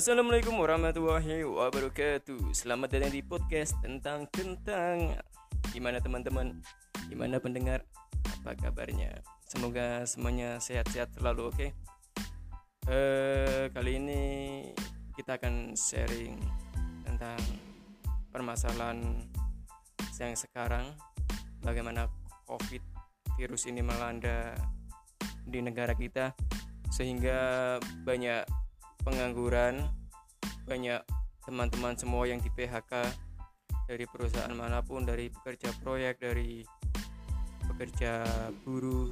Assalamualaikum warahmatullahi wabarakatuh Selamat datang di podcast tentang tentang Gimana teman-teman? Gimana pendengar? Apa kabarnya? Semoga semuanya sehat-sehat selalu oke okay? uh, Kali ini kita akan sharing tentang permasalahan yang sekarang Bagaimana covid virus ini melanda di negara kita Sehingga banyak pengangguran banyak teman-teman semua yang di PHK dari perusahaan mana pun dari pekerja proyek dari pekerja buruh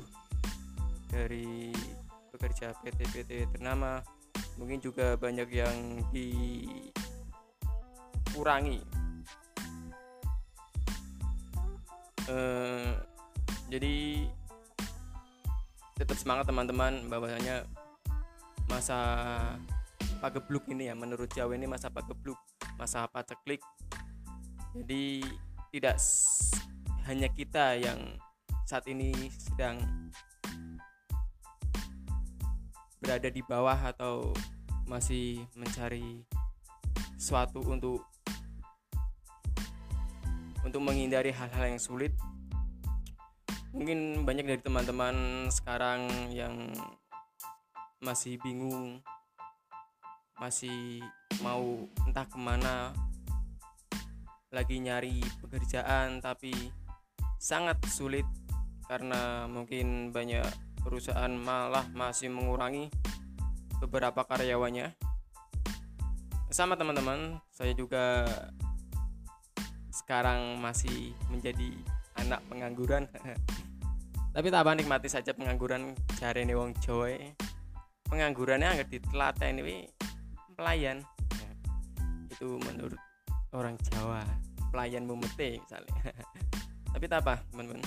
dari pekerja PT-PT ternama mungkin juga banyak yang dikurangi. Eh, jadi tetap semangat teman-teman bahwasanya masa pagebluk ini ya. Menurut Jawa ini masa pagebluk masa apa ceklik jadi tidak hanya kita yang saat ini sedang berada di bawah atau masih mencari suatu untuk untuk menghindari hal-hal yang sulit. Mungkin banyak dari teman-teman sekarang yang masih bingung masih mau entah ke mana lagi nyari pekerjaan tapi sangat sulit karena mungkin banyak perusahaan malah masih mengurangi beberapa karyawannya. Sama teman-teman saya juga sekarang masih menjadi anak pengangguran. Tapi tak nikmati saja pengangguran. Cari nih wong Jawa penganggurannya agak ditelaten ini pelayan. Ya, itu menurut orang Jawa. Pelayan memete misalnya. Tapi tak apa teman-teman.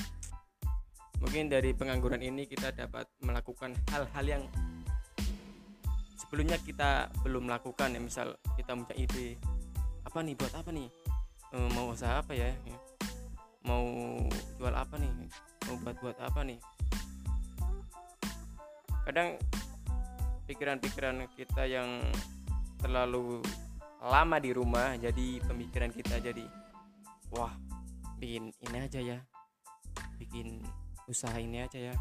Mungkin dari pengangguran ini kita dapat melakukan hal-hal yang sebelumnya kita belum melakukan ya misal kita punya ide apa nih buat apa nih? E, mau usaha apa ya? ya. Mau jual apa nih? Mau buat buat apa nih? Kadang pikiran-pikiran kita yang terlalu lama di rumah jadi pemikiran kita jadi wah bikin ini aja ya. Bikin usaha ini aja ya.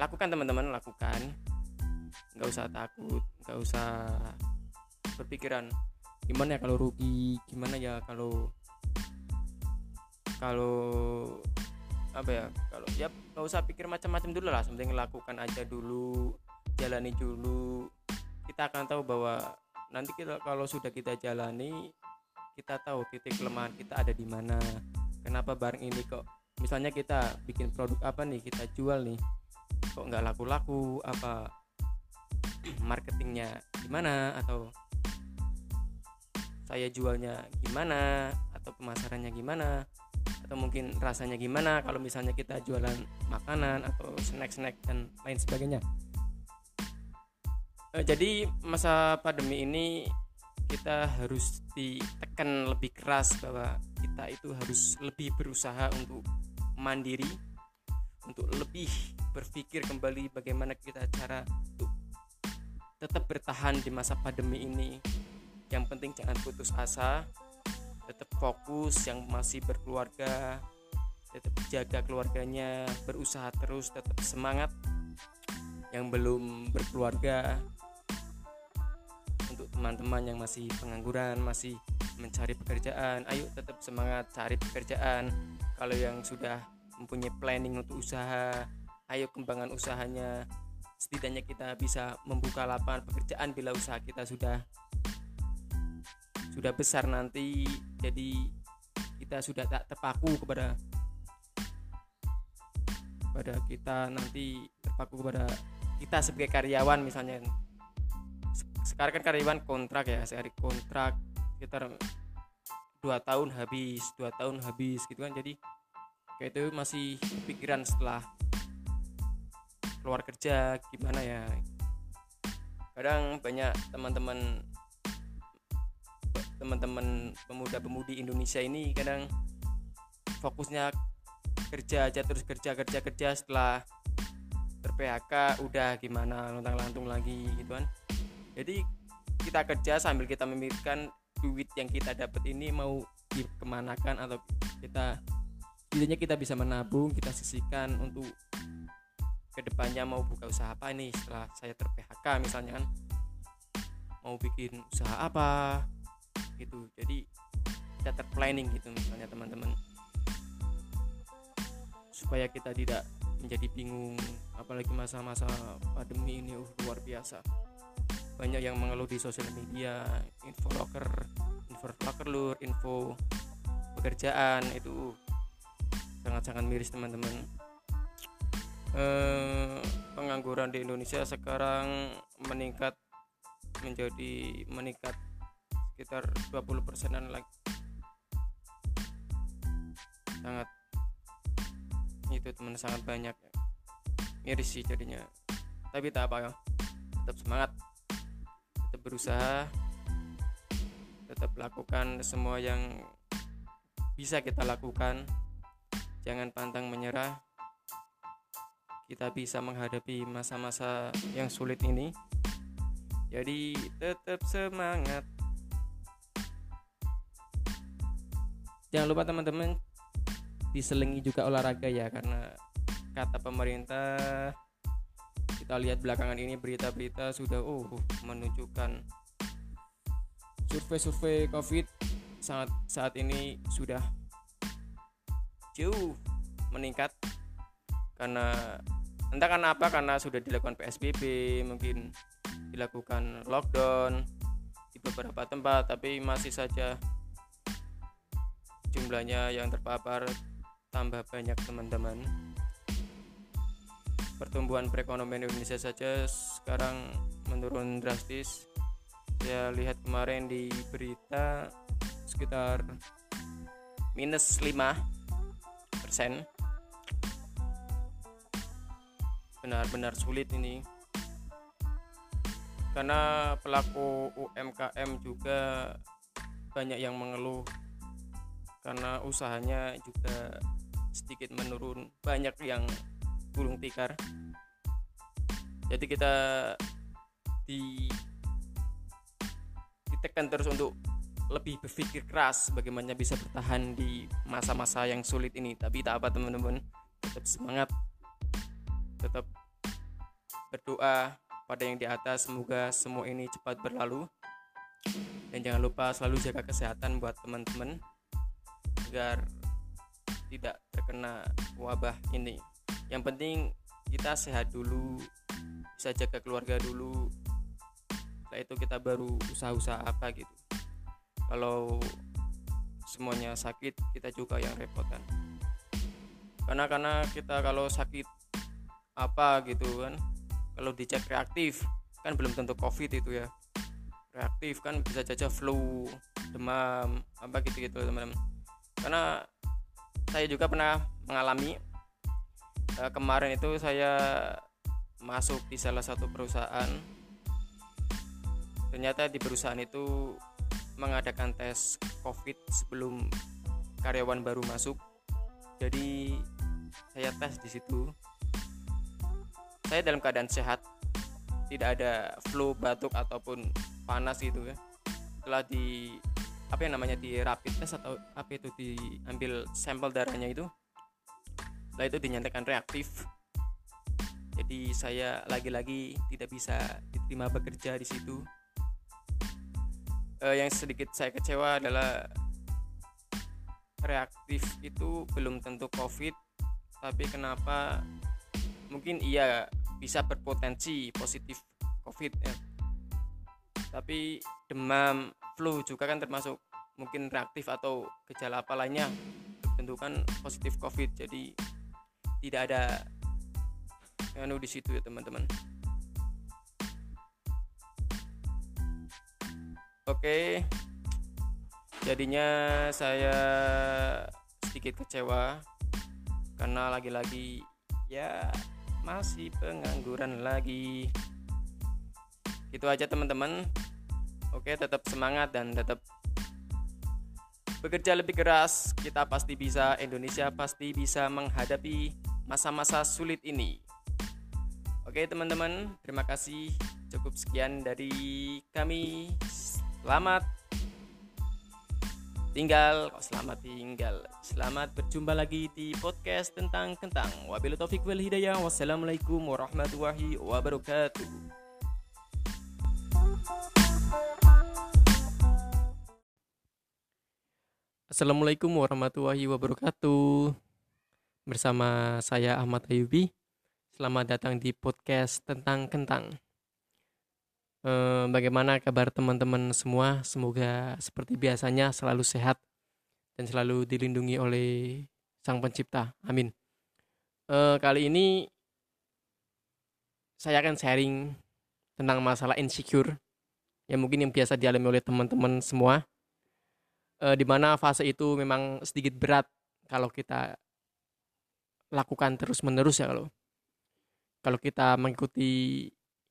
Lakukan teman-teman lakukan. Nggak usah takut nggak usah berpikiran gimana ya kalau rugi? Gimana ya kalau kalau apa ya kalau ya nggak usah pikir macam-macam dulu lah. Penting lakukan aja dulu jalani dulu kita akan tahu bahwa nanti kita kalau sudah kita jalani kita tahu titik kelemahan kita ada di mana. Kenapa barang ini kok misalnya kita bikin produk apa nih kita jual nih kok nggak laku-laku? Apa marketingnya gimana? Atau saya jualnya gimana? Atau pemasarannya gimana? Atau mungkin rasanya gimana? Kalau misalnya kita jualan makanan atau snack-snack dan lain sebagainya jadi masa pandemi ini kita harus ditekan lebih keras bahwa kita itu harus lebih berusaha untuk mandiri untuk lebih berpikir kembali bagaimana kita cara untuk tetap bertahan di masa pandemi ini. Yang penting jangan putus asa tetap fokus yang masih berkeluarga tetap jaga keluarganya berusaha terus tetap semangat. Yang belum berkeluarga untuk teman-teman yang masih pengangguran masih mencari pekerjaan ayo tetap semangat cari pekerjaan. Kalau yang sudah mempunyai planning untuk usaha ayo kembangkan usahanya. Setidaknya kita bisa membuka lapangan pekerjaan bila usaha kita sudah sudah besar nanti. Jadi kita sudah tak terpaku kepada pada kita nanti terpaku kepada kita sebagai karyawan misalnya sekarang kan karyawan kontrak ya sehari kontrak sekitar dua tahun habis dua tahun habis gitu kan. Jadi kayak itu masih pikiran setelah keluar kerja gimana ya. Kadang banyak teman-teman teman-teman pemuda-pemudi Indonesia ini kadang fokusnya kerja aja terus kerja kerja kerja setelah ter PHK udah gimana lontang lantung lagi gitu kan jadi kita kerja sambil kita memikirkan duit yang kita dapat ini mau dikemanakan atau kita intinya kita bisa menabung kita sisihkan untuk ke depannya mau buka usaha apa nih setelah saya ter PHK misalnya kan. Mau bikin usaha apa gitu. Jadi kita terplanning gitu misalnya teman-teman. Supaya kita tidak menjadi bingung apalagi masa-masa pandemi ini uh, luar biasa banyak yang mengeluh di sosial media info locker info locker lur info pekerjaan itu sangat-sangat miris teman-teman. Eh, pengangguran di Indonesia sekarang meningkat menjadi meningkat sekitar 20 persenan lagi. Sangat itu teman sangat banyak. Miris sih jadinya. Tapi tak apa ya tetap semangat berusaha tetap lakukan semua yang bisa kita lakukan. Jangan pantang menyerah. Kita bisa menghadapi masa-masa yang sulit ini. Jadi tetap semangat. Jangan lupa teman-teman diselingi juga olahraga ya karena kata pemerintah kita lihat belakangan ini berita-berita sudah oh menunjukkan survei-survei covid saat saat ini sudah jauh meningkat. Karena entah karena apa karena sudah dilakukan PSBB mungkin dilakukan lockdown di beberapa tempat tapi masih saja jumlahnya yang terpapar tambah banyak teman-teman pertumbuhan perekonomian Indonesia saja sekarang menurun drastis. Saya lihat kemarin di berita sekitar minus 5 persen. Benar-benar sulit ini. Karena pelaku UMKM juga banyak yang mengeluh karena usahanya juga sedikit menurun. Banyak yang gulung tikar. Jadi kita di ditekan terus untuk lebih berpikir keras bagaimana bisa bertahan di masa-masa yang sulit ini. Tapi tak apa teman-teman. Tetap semangat. Tetap berdoa pada yang di atas. Semoga semua ini cepat berlalu. Dan jangan lupa selalu jaga kesehatan buat teman-teman agar tidak terkena wabah ini yang penting kita sehat dulu bisa jaga keluarga dulu. Setelah itu kita baru usaha-usaha apa gitu. Kalau semuanya sakit kita juga yang repot kan karena karena kita kalau sakit apa gitu kan kalau dicek reaktif kan belum tentu covid itu ya. Reaktif kan bisa saja flu demam apa gitu gitu teman-teman. Karena saya juga pernah mengalami uh, kemarin itu saya masuk di salah satu perusahaan. Ternyata di perusahaan itu mengadakan tes covid sebelum karyawan baru masuk. Jadi saya tes di situ. Saya dalam keadaan sehat tidak ada flu batuk ataupun panas gitu ya. Setelah di apa yang namanya di rapid test atau apa itu diambil sampel darahnya itu setelah itu dinyatakan reaktif. Jadi saya lagi-lagi tidak bisa diterima bekerja di situ. Uh, yang sedikit saya kecewa adalah reaktif itu belum tentu covid tapi kenapa? Mungkin iya bisa berpotensi positif covid ya. Tapi demam flu juga kan termasuk mungkin reaktif atau gejala apa lainnya tentukan positif covid. Jadi tidak ada anu di situ ya teman-teman. Oke. Jadinya saya sedikit kecewa karena lagi-lagi ya masih pengangguran lagi. Itu aja teman-teman. Oke tetap semangat dan tetap bekerja lebih keras. Kita pasti bisa Indonesia pasti bisa menghadapi masa-masa sulit ini. Oke teman-teman terima kasih. Cukup sekian dari kami. Selamat tinggal. Kok selamat tinggal. Selamat berjumpa lagi di podcast tentang kentang. Wabillahi taufik wal hidayah. Wassalamualaikum warahmatullahi wabarakatuh. Assalamualaikum warahmatullahi wabarakatuh Bersama saya Ahmad Ayubi. Selamat datang di podcast tentang kentang. Eh, Bagaimana kabar teman-teman semua? Semoga seperti biasanya selalu sehat Dan selalu dilindungi oleh Sang Pencipta. Amin. Eh, Kali ini Saya akan sharing Tentang masalah insecure Yang mungkin yang biasa dialami oleh teman-teman semua. E, di mana fase itu memang sedikit berat kalau kita lakukan terus-menerus ya kalau kalau kita mengikuti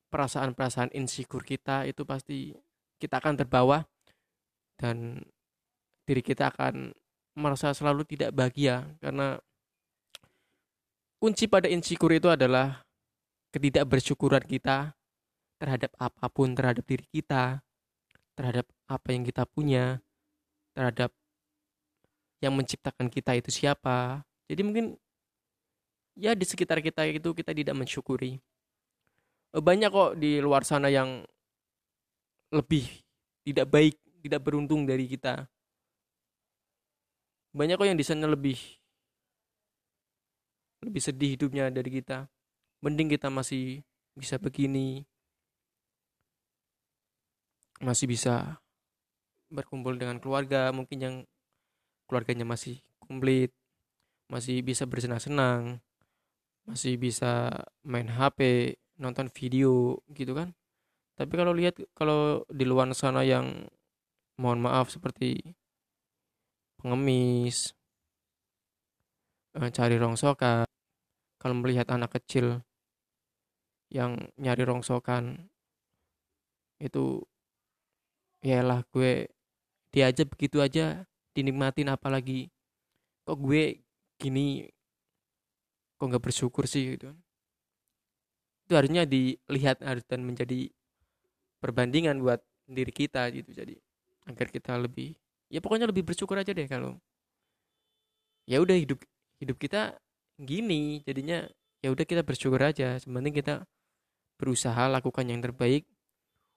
perasaan-perasaan insecure kita itu pasti kita akan terbawa dan diri kita akan merasa selalu tidak bahagia karena kunci pada insecure itu adalah ketidakbersyukuran kita terhadap apa pun terhadap diri kita terhadap apa yang kita punya terhadap yang menciptakan kita itu siapa. Jadi mungkin ya di sekitar kita itu kita tidak mensyukuri. Eh, banyak kok di luar sana yang lebih tidak baik, tidak beruntung dari kita. Banyak kok yang di sana lebih lebih sedih hidupnya dari kita. Mending kita masih bisa begini. Masih bisa berkumpul dengan keluarga mungkin yang keluarganya masih komplit masih bisa bersenang-senang masih bisa main HP nonton video gitu kan. Tapi kalau lihat kalau di luar sana yang mohon maaf seperti pengemis eh, cari rongsokan kalau melihat anak kecil yang nyari rongsokan itu ya lah gue dia aja begitu aja dinikmatin apalagi kok gue gini kok nggak bersyukur sih gitu itu harusnya dilihat dan menjadi perbandingan buat diri kita gitu. Jadi agar kita lebih ya pokoknya lebih bersyukur aja deh kalau ya udah hidup hidup kita gini jadinya ya udah kita bersyukur aja. Sebenarnya kita berusaha lakukan yang terbaik.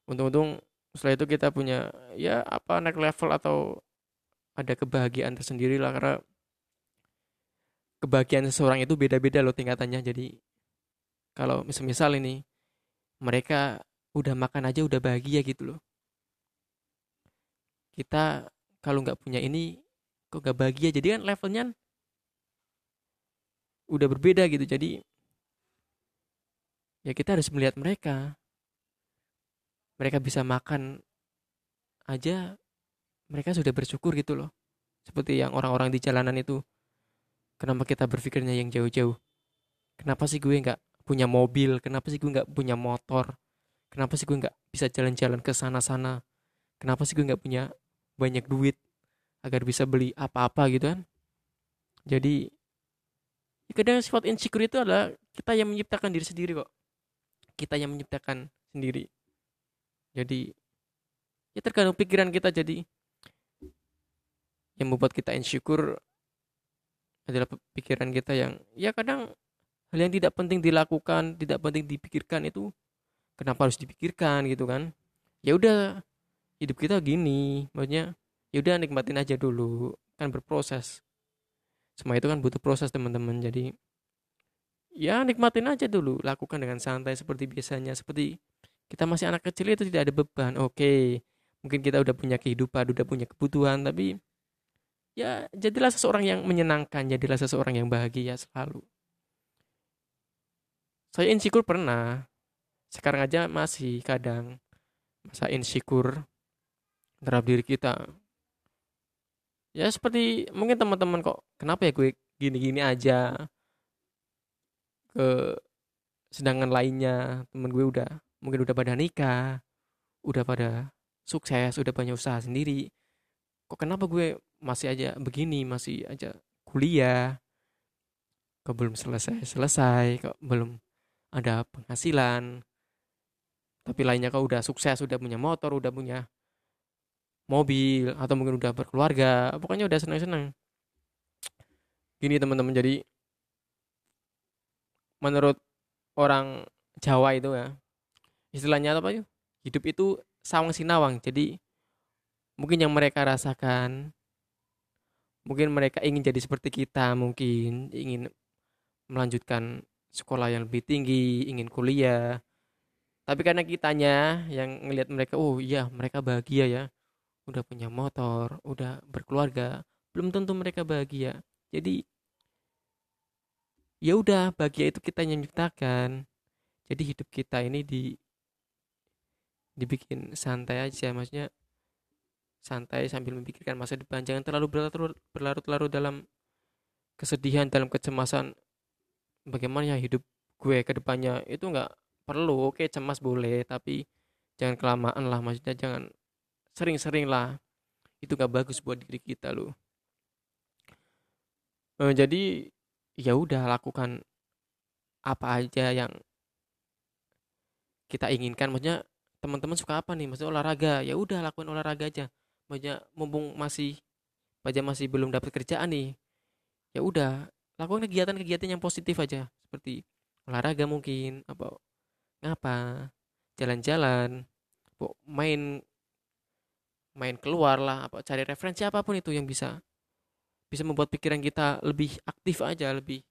Untung-untung setelah itu kita punya ya apa naik level atau ada kebahagiaan tersendiri lah karena kebahagiaan seseorang itu beda-beda loh tingkatannya. Jadi kalau misal-misal ini mereka udah makan aja udah bahagia gitu loh. Kita kalau nggak punya ini kok gak bahagia? Jadi kan levelnya udah berbeda gitu. Jadi ya kita harus melihat mereka. Mereka bisa makan aja mereka sudah bersyukur gitu loh. Seperti yang orang-orang di jalanan itu kenapa kita berpikirnya yang jauh-jauh? Kenapa sih gue nggak punya mobil? Kenapa sih gue nggak punya motor? Kenapa sih gue nggak bisa jalan-jalan ke sana-sana? Kenapa sih gue nggak punya banyak duit agar bisa beli apa-apa gitu kan? Jadi ya kadang sifat insecure itu adalah kita yang menciptakan diri sendiri kok. Kita yang menciptakan sendiri. Jadi ya tergantung pikiran kita. Jadi yang membuat kita insecure adalah pikiran kita yang ya kadang hal yang tidak penting dilakukan tidak penting dipikirkan itu kenapa harus dipikirkan gitu kan? Ya udah hidup kita gini maksudnya ya udah nikmatin aja dulu kan berproses. Semua itu kan butuh proses teman-teman. Jadi ya nikmatin aja dulu lakukan dengan santai seperti biasanya. Seperti kita masih anak kecil itu tidak ada beban. Oke mungkin kita udah punya kehidupan udah punya kebutuhan tapi ya jadilah seseorang yang menyenangkan jadilah seseorang yang bahagia selalu. Saya insecure pernah. Sekarang aja masih kadang masa insecure terhadap diri kita. Ya seperti mungkin teman-teman kok kenapa ya gue gini-gini aja? Ke sedangkan lainnya temen gue udah mungkin udah pada nikah udah pada sukses udah banyak usaha sendiri. Kok kenapa gue masih aja begini masih aja kuliah kok belum selesai selesai kok belum ada penghasilan. Tapi lainnya kau udah sukses udah punya motor udah punya mobil atau mungkin udah berkeluarga pokoknya udah senang-senang gini teman-teman jadi menurut orang Jawa itu ya istilahnya apa yuk hidup itu sawang sinawang. Jadi mungkin yang mereka rasakan mungkin mereka ingin jadi seperti kita mungkin ingin melanjutkan sekolah yang lebih tinggi ingin kuliah. Tapi karena kitanya yang ngelihat mereka oh iya mereka bahagia ya. Udah punya motor udah berkeluarga. Belum tentu mereka bahagia. Jadi ya udah bahagia itu kita yang nyiptakan. Jadi hidup kita ini di dibikin santai aja maksudnya santai sambil memikirkan masa depan. Jangan terlalu berlarut-larut dalam kesedihan dalam kecemasan bagaimana ya hidup gue ke depannya. Itu nggak perlu. Oke cemas boleh tapi jangan kelamaan lah. Maksudnya jangan sering-sering lah. Itu gak bagus buat diri kita loh e, jadi ya udah lakukan apa aja yang kita inginkan. Maksudnya teman-teman suka apa nih? Maksudnya olahraga. Ya udah lakukan olahraga aja maksudnya mumpung masih aja masih belum dapat kerjaan nih ya udah lakukan kegiatan-kegiatan yang positif aja seperti olahraga mungkin apa ngapa jalan-jalan main main keluar lah apa cari referensi apa pun itu yang bisa bisa membuat pikiran kita lebih aktif aja lebih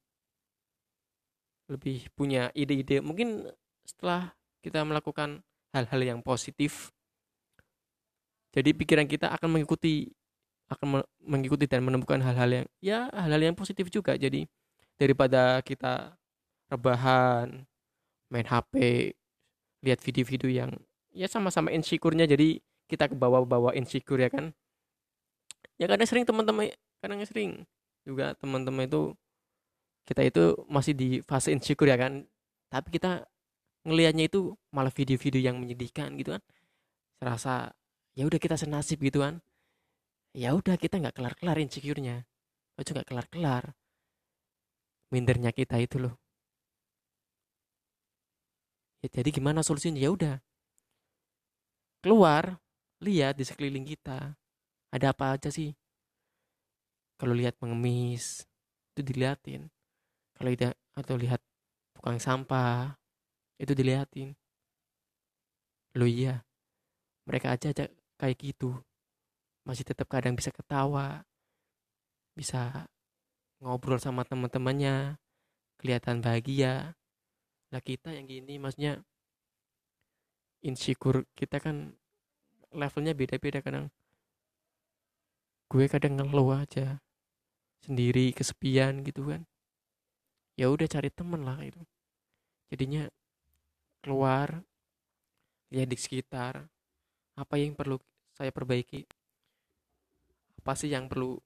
lebih punya ide-ide. Mungkin setelah kita melakukan hal-hal yang positif jadi pikiran kita akan mengikuti akan mengikuti dan menemukan hal-hal yang ya hal-hal yang positif juga. Jadi daripada kita rebahan main HP lihat video-video yang ya sama-sama insecure-nya jadi kita ke bawah-bawah insecure ya kan? Ya kadang sering teman-teman kadang sering juga teman-teman itu kita itu masih di fase insecure ya kan? Tapi kita ngelihatnya itu malah video-video yang menyedihkan gitu kan? Serasa ya udah kita senasib gitu kan. Ya udah kita nggak kelar-kelar insecure-nya. Itu nggak kelar-kelar. Mindernya kita itu loh. Ya jadi gimana solusinya? Ya udah. Keluar lihat di sekeliling kita. Ada apa aja sih? Kalau lihat pengemis itu diliatin. Kalau tidak atau lihat tukang sampah itu diliatin. Lo iya mereka aja, aja kayak gitu. Masih tetap kadang bisa ketawa bisa ngobrol sama teman-temannya kelihatan bahagia. Lah kita yang gini maksudnya insecure kita kan levelnya beda-beda kadang. Gue kadang ngeluh aja sendiri kesepian gitu kan. Ya udah cari temen lah itu. Jadinya keluar lihat di sekitar apa yang perlu saya perbaiki? Apa sih yang perlu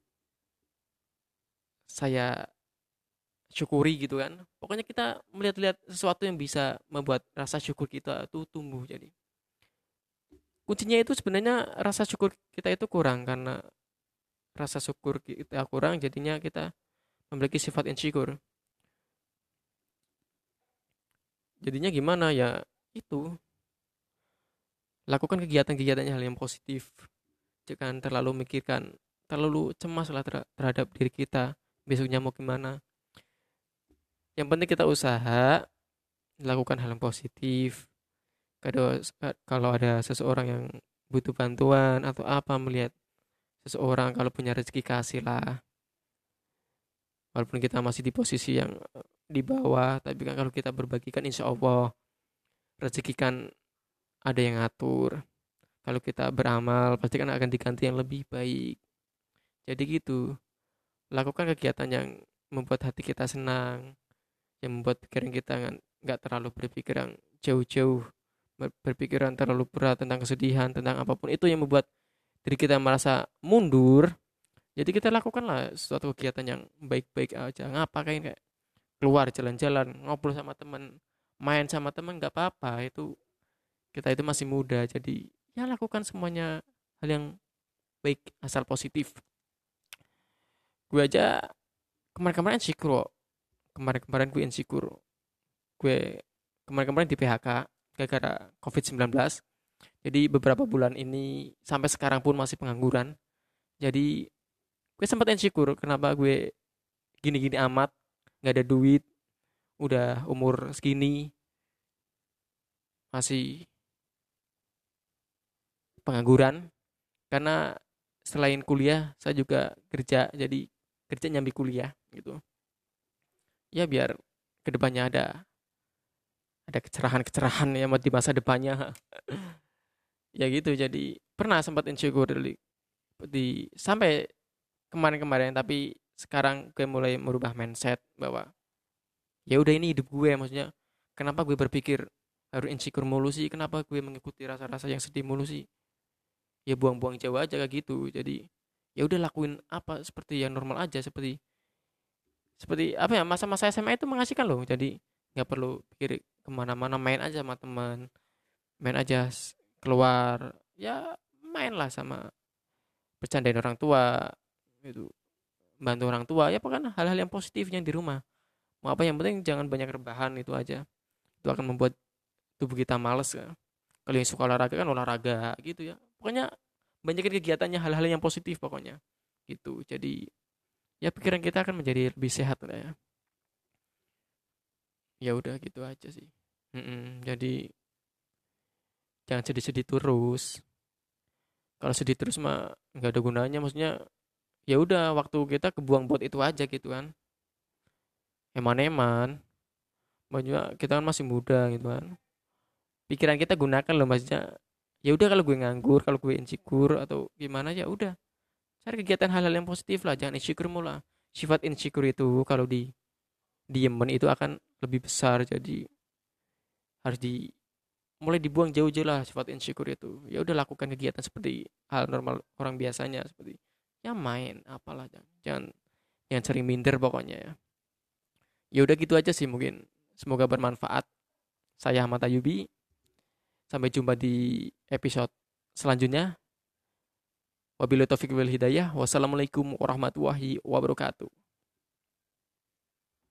saya syukuri gitu kan? Pokoknya kita melihat-lihat sesuatu yang bisa membuat rasa syukur kita tuh tumbuh jadi. Kuncinya itu sebenarnya rasa syukur kita itu kurang karena rasa syukur kita kurang jadinya kita memiliki sifat insecure. Jadinya gimana? Ya itu lakukan kegiatan-kegiatan hal yang positif. Jangan terlalu mikirkan terlalu cemas lah terhadap diri kita besoknya mau gimana. Yang penting kita usaha lakukan hal yang positif. Kalau kalau ada seseorang yang butuh bantuan atau apa melihat seseorang kalau punya rezeki kasih lah walaupun kita masih di posisi yang eh, di bawah tapi kan kalau kita berbagikan insya Allah rezeki kan ada yang ngatur. Kalau kita beramal pasti kan akan diganti yang lebih baik. Jadi gitu. Lakukan kegiatan yang membuat hati kita senang yang membuat pikiran kita nggak terlalu berpikir yang jauh-jauh berpikiran terlalu berat tentang kesedihan tentang apa pun. Itu yang membuat diri kita merasa mundur. Jadi kita lakukanlah suatu kegiatan yang baik-baik aja. Ngapa kayak kayak keluar jalan-jalan ngobrol sama teman main sama teman nggak apa-apa. Itu kita itu masih muda jadi ya lakukan semuanya hal yang baik asal positif. Gue aja kemarin-kemarin insecure kemarin-kemarin gue insecure. Gue kemarin-kemarin di PHK gara-gara COVID-19 jadi beberapa bulan ini sampai sekarang pun masih pengangguran. Jadi gue sempat insecure kenapa gue gini-gini amat nggak ada duit udah umur segini masih pengangguran. Karena selain kuliah saya juga kerja jadi kerja nyambi kuliah gitu. Ya biar ke depannya ada ada kecerahan-kecerahan ya di masa depannya. Ya gitu. Jadi pernah sempat insecure di, di sampai kemarin-kemarin tapi sekarang gue mulai merubah mindset bahwa ya udah ini hidup gue maksudnya. Kenapa gue berpikir harus insecure mulu sih? Kenapa gue mengikuti rasa-rasa yang sedih mulu sih ya buang-buang jauh aja kayak gitu. Jadi ya udah lakuin apa seperti yang normal aja seperti seperti apa ya masa-masa SMA itu mengasihkan loh. Jadi nggak perlu pikir ke mana-mana main aja sama teman main aja keluar ya main lah sama bercandain orang tua itu bantu orang tua ya pokoknya hal-hal yang positifnya di rumah. Mau apa yang penting jangan banyak rebahan itu aja. Itu akan membuat tubuh kita males kan. Kalau yang suka olahraga kan olahraga gitu ya pokoknya banyakin kegiatannya hal-hal yang positif pokoknya. Gitu. Jadi ya pikiran kita akan menjadi lebih sehat lah ya. Ya udah gitu aja sih. Mm-mm, jadi jangan sedih-sedih terus. Kalau sedih terus mah nggak ada gunanya. Maksudnya ya udah waktu kita kebuang buat itu aja gitu kan. Eman-eman. Banyak kita kan masih muda gitu kan. Pikiran kita gunakan loh maksudnya ya udah kalau gue nganggur kalau gue insecure atau gimana ya udah. Cari kegiatan hal-hal yang positif lah jangan insecure mula sifat insecure itu kalau di diemen itu akan lebih besar jadi harus di mulai dibuang jauh-jauh lah sifat insecure itu. Ya udah lakukan kegiatan seperti hal normal orang biasanya seperti ya main apalah jangan jangan, jangan sering minder pokoknya ya. Ya udah gitu aja sih mungkin. Semoga bermanfaat. Saya Ahmad Ayubi sampai jumpa di episode selanjutnya Wabillahi taufiq wal hidayah. Wassalamualaikum warahmatullahi wabarakatuh.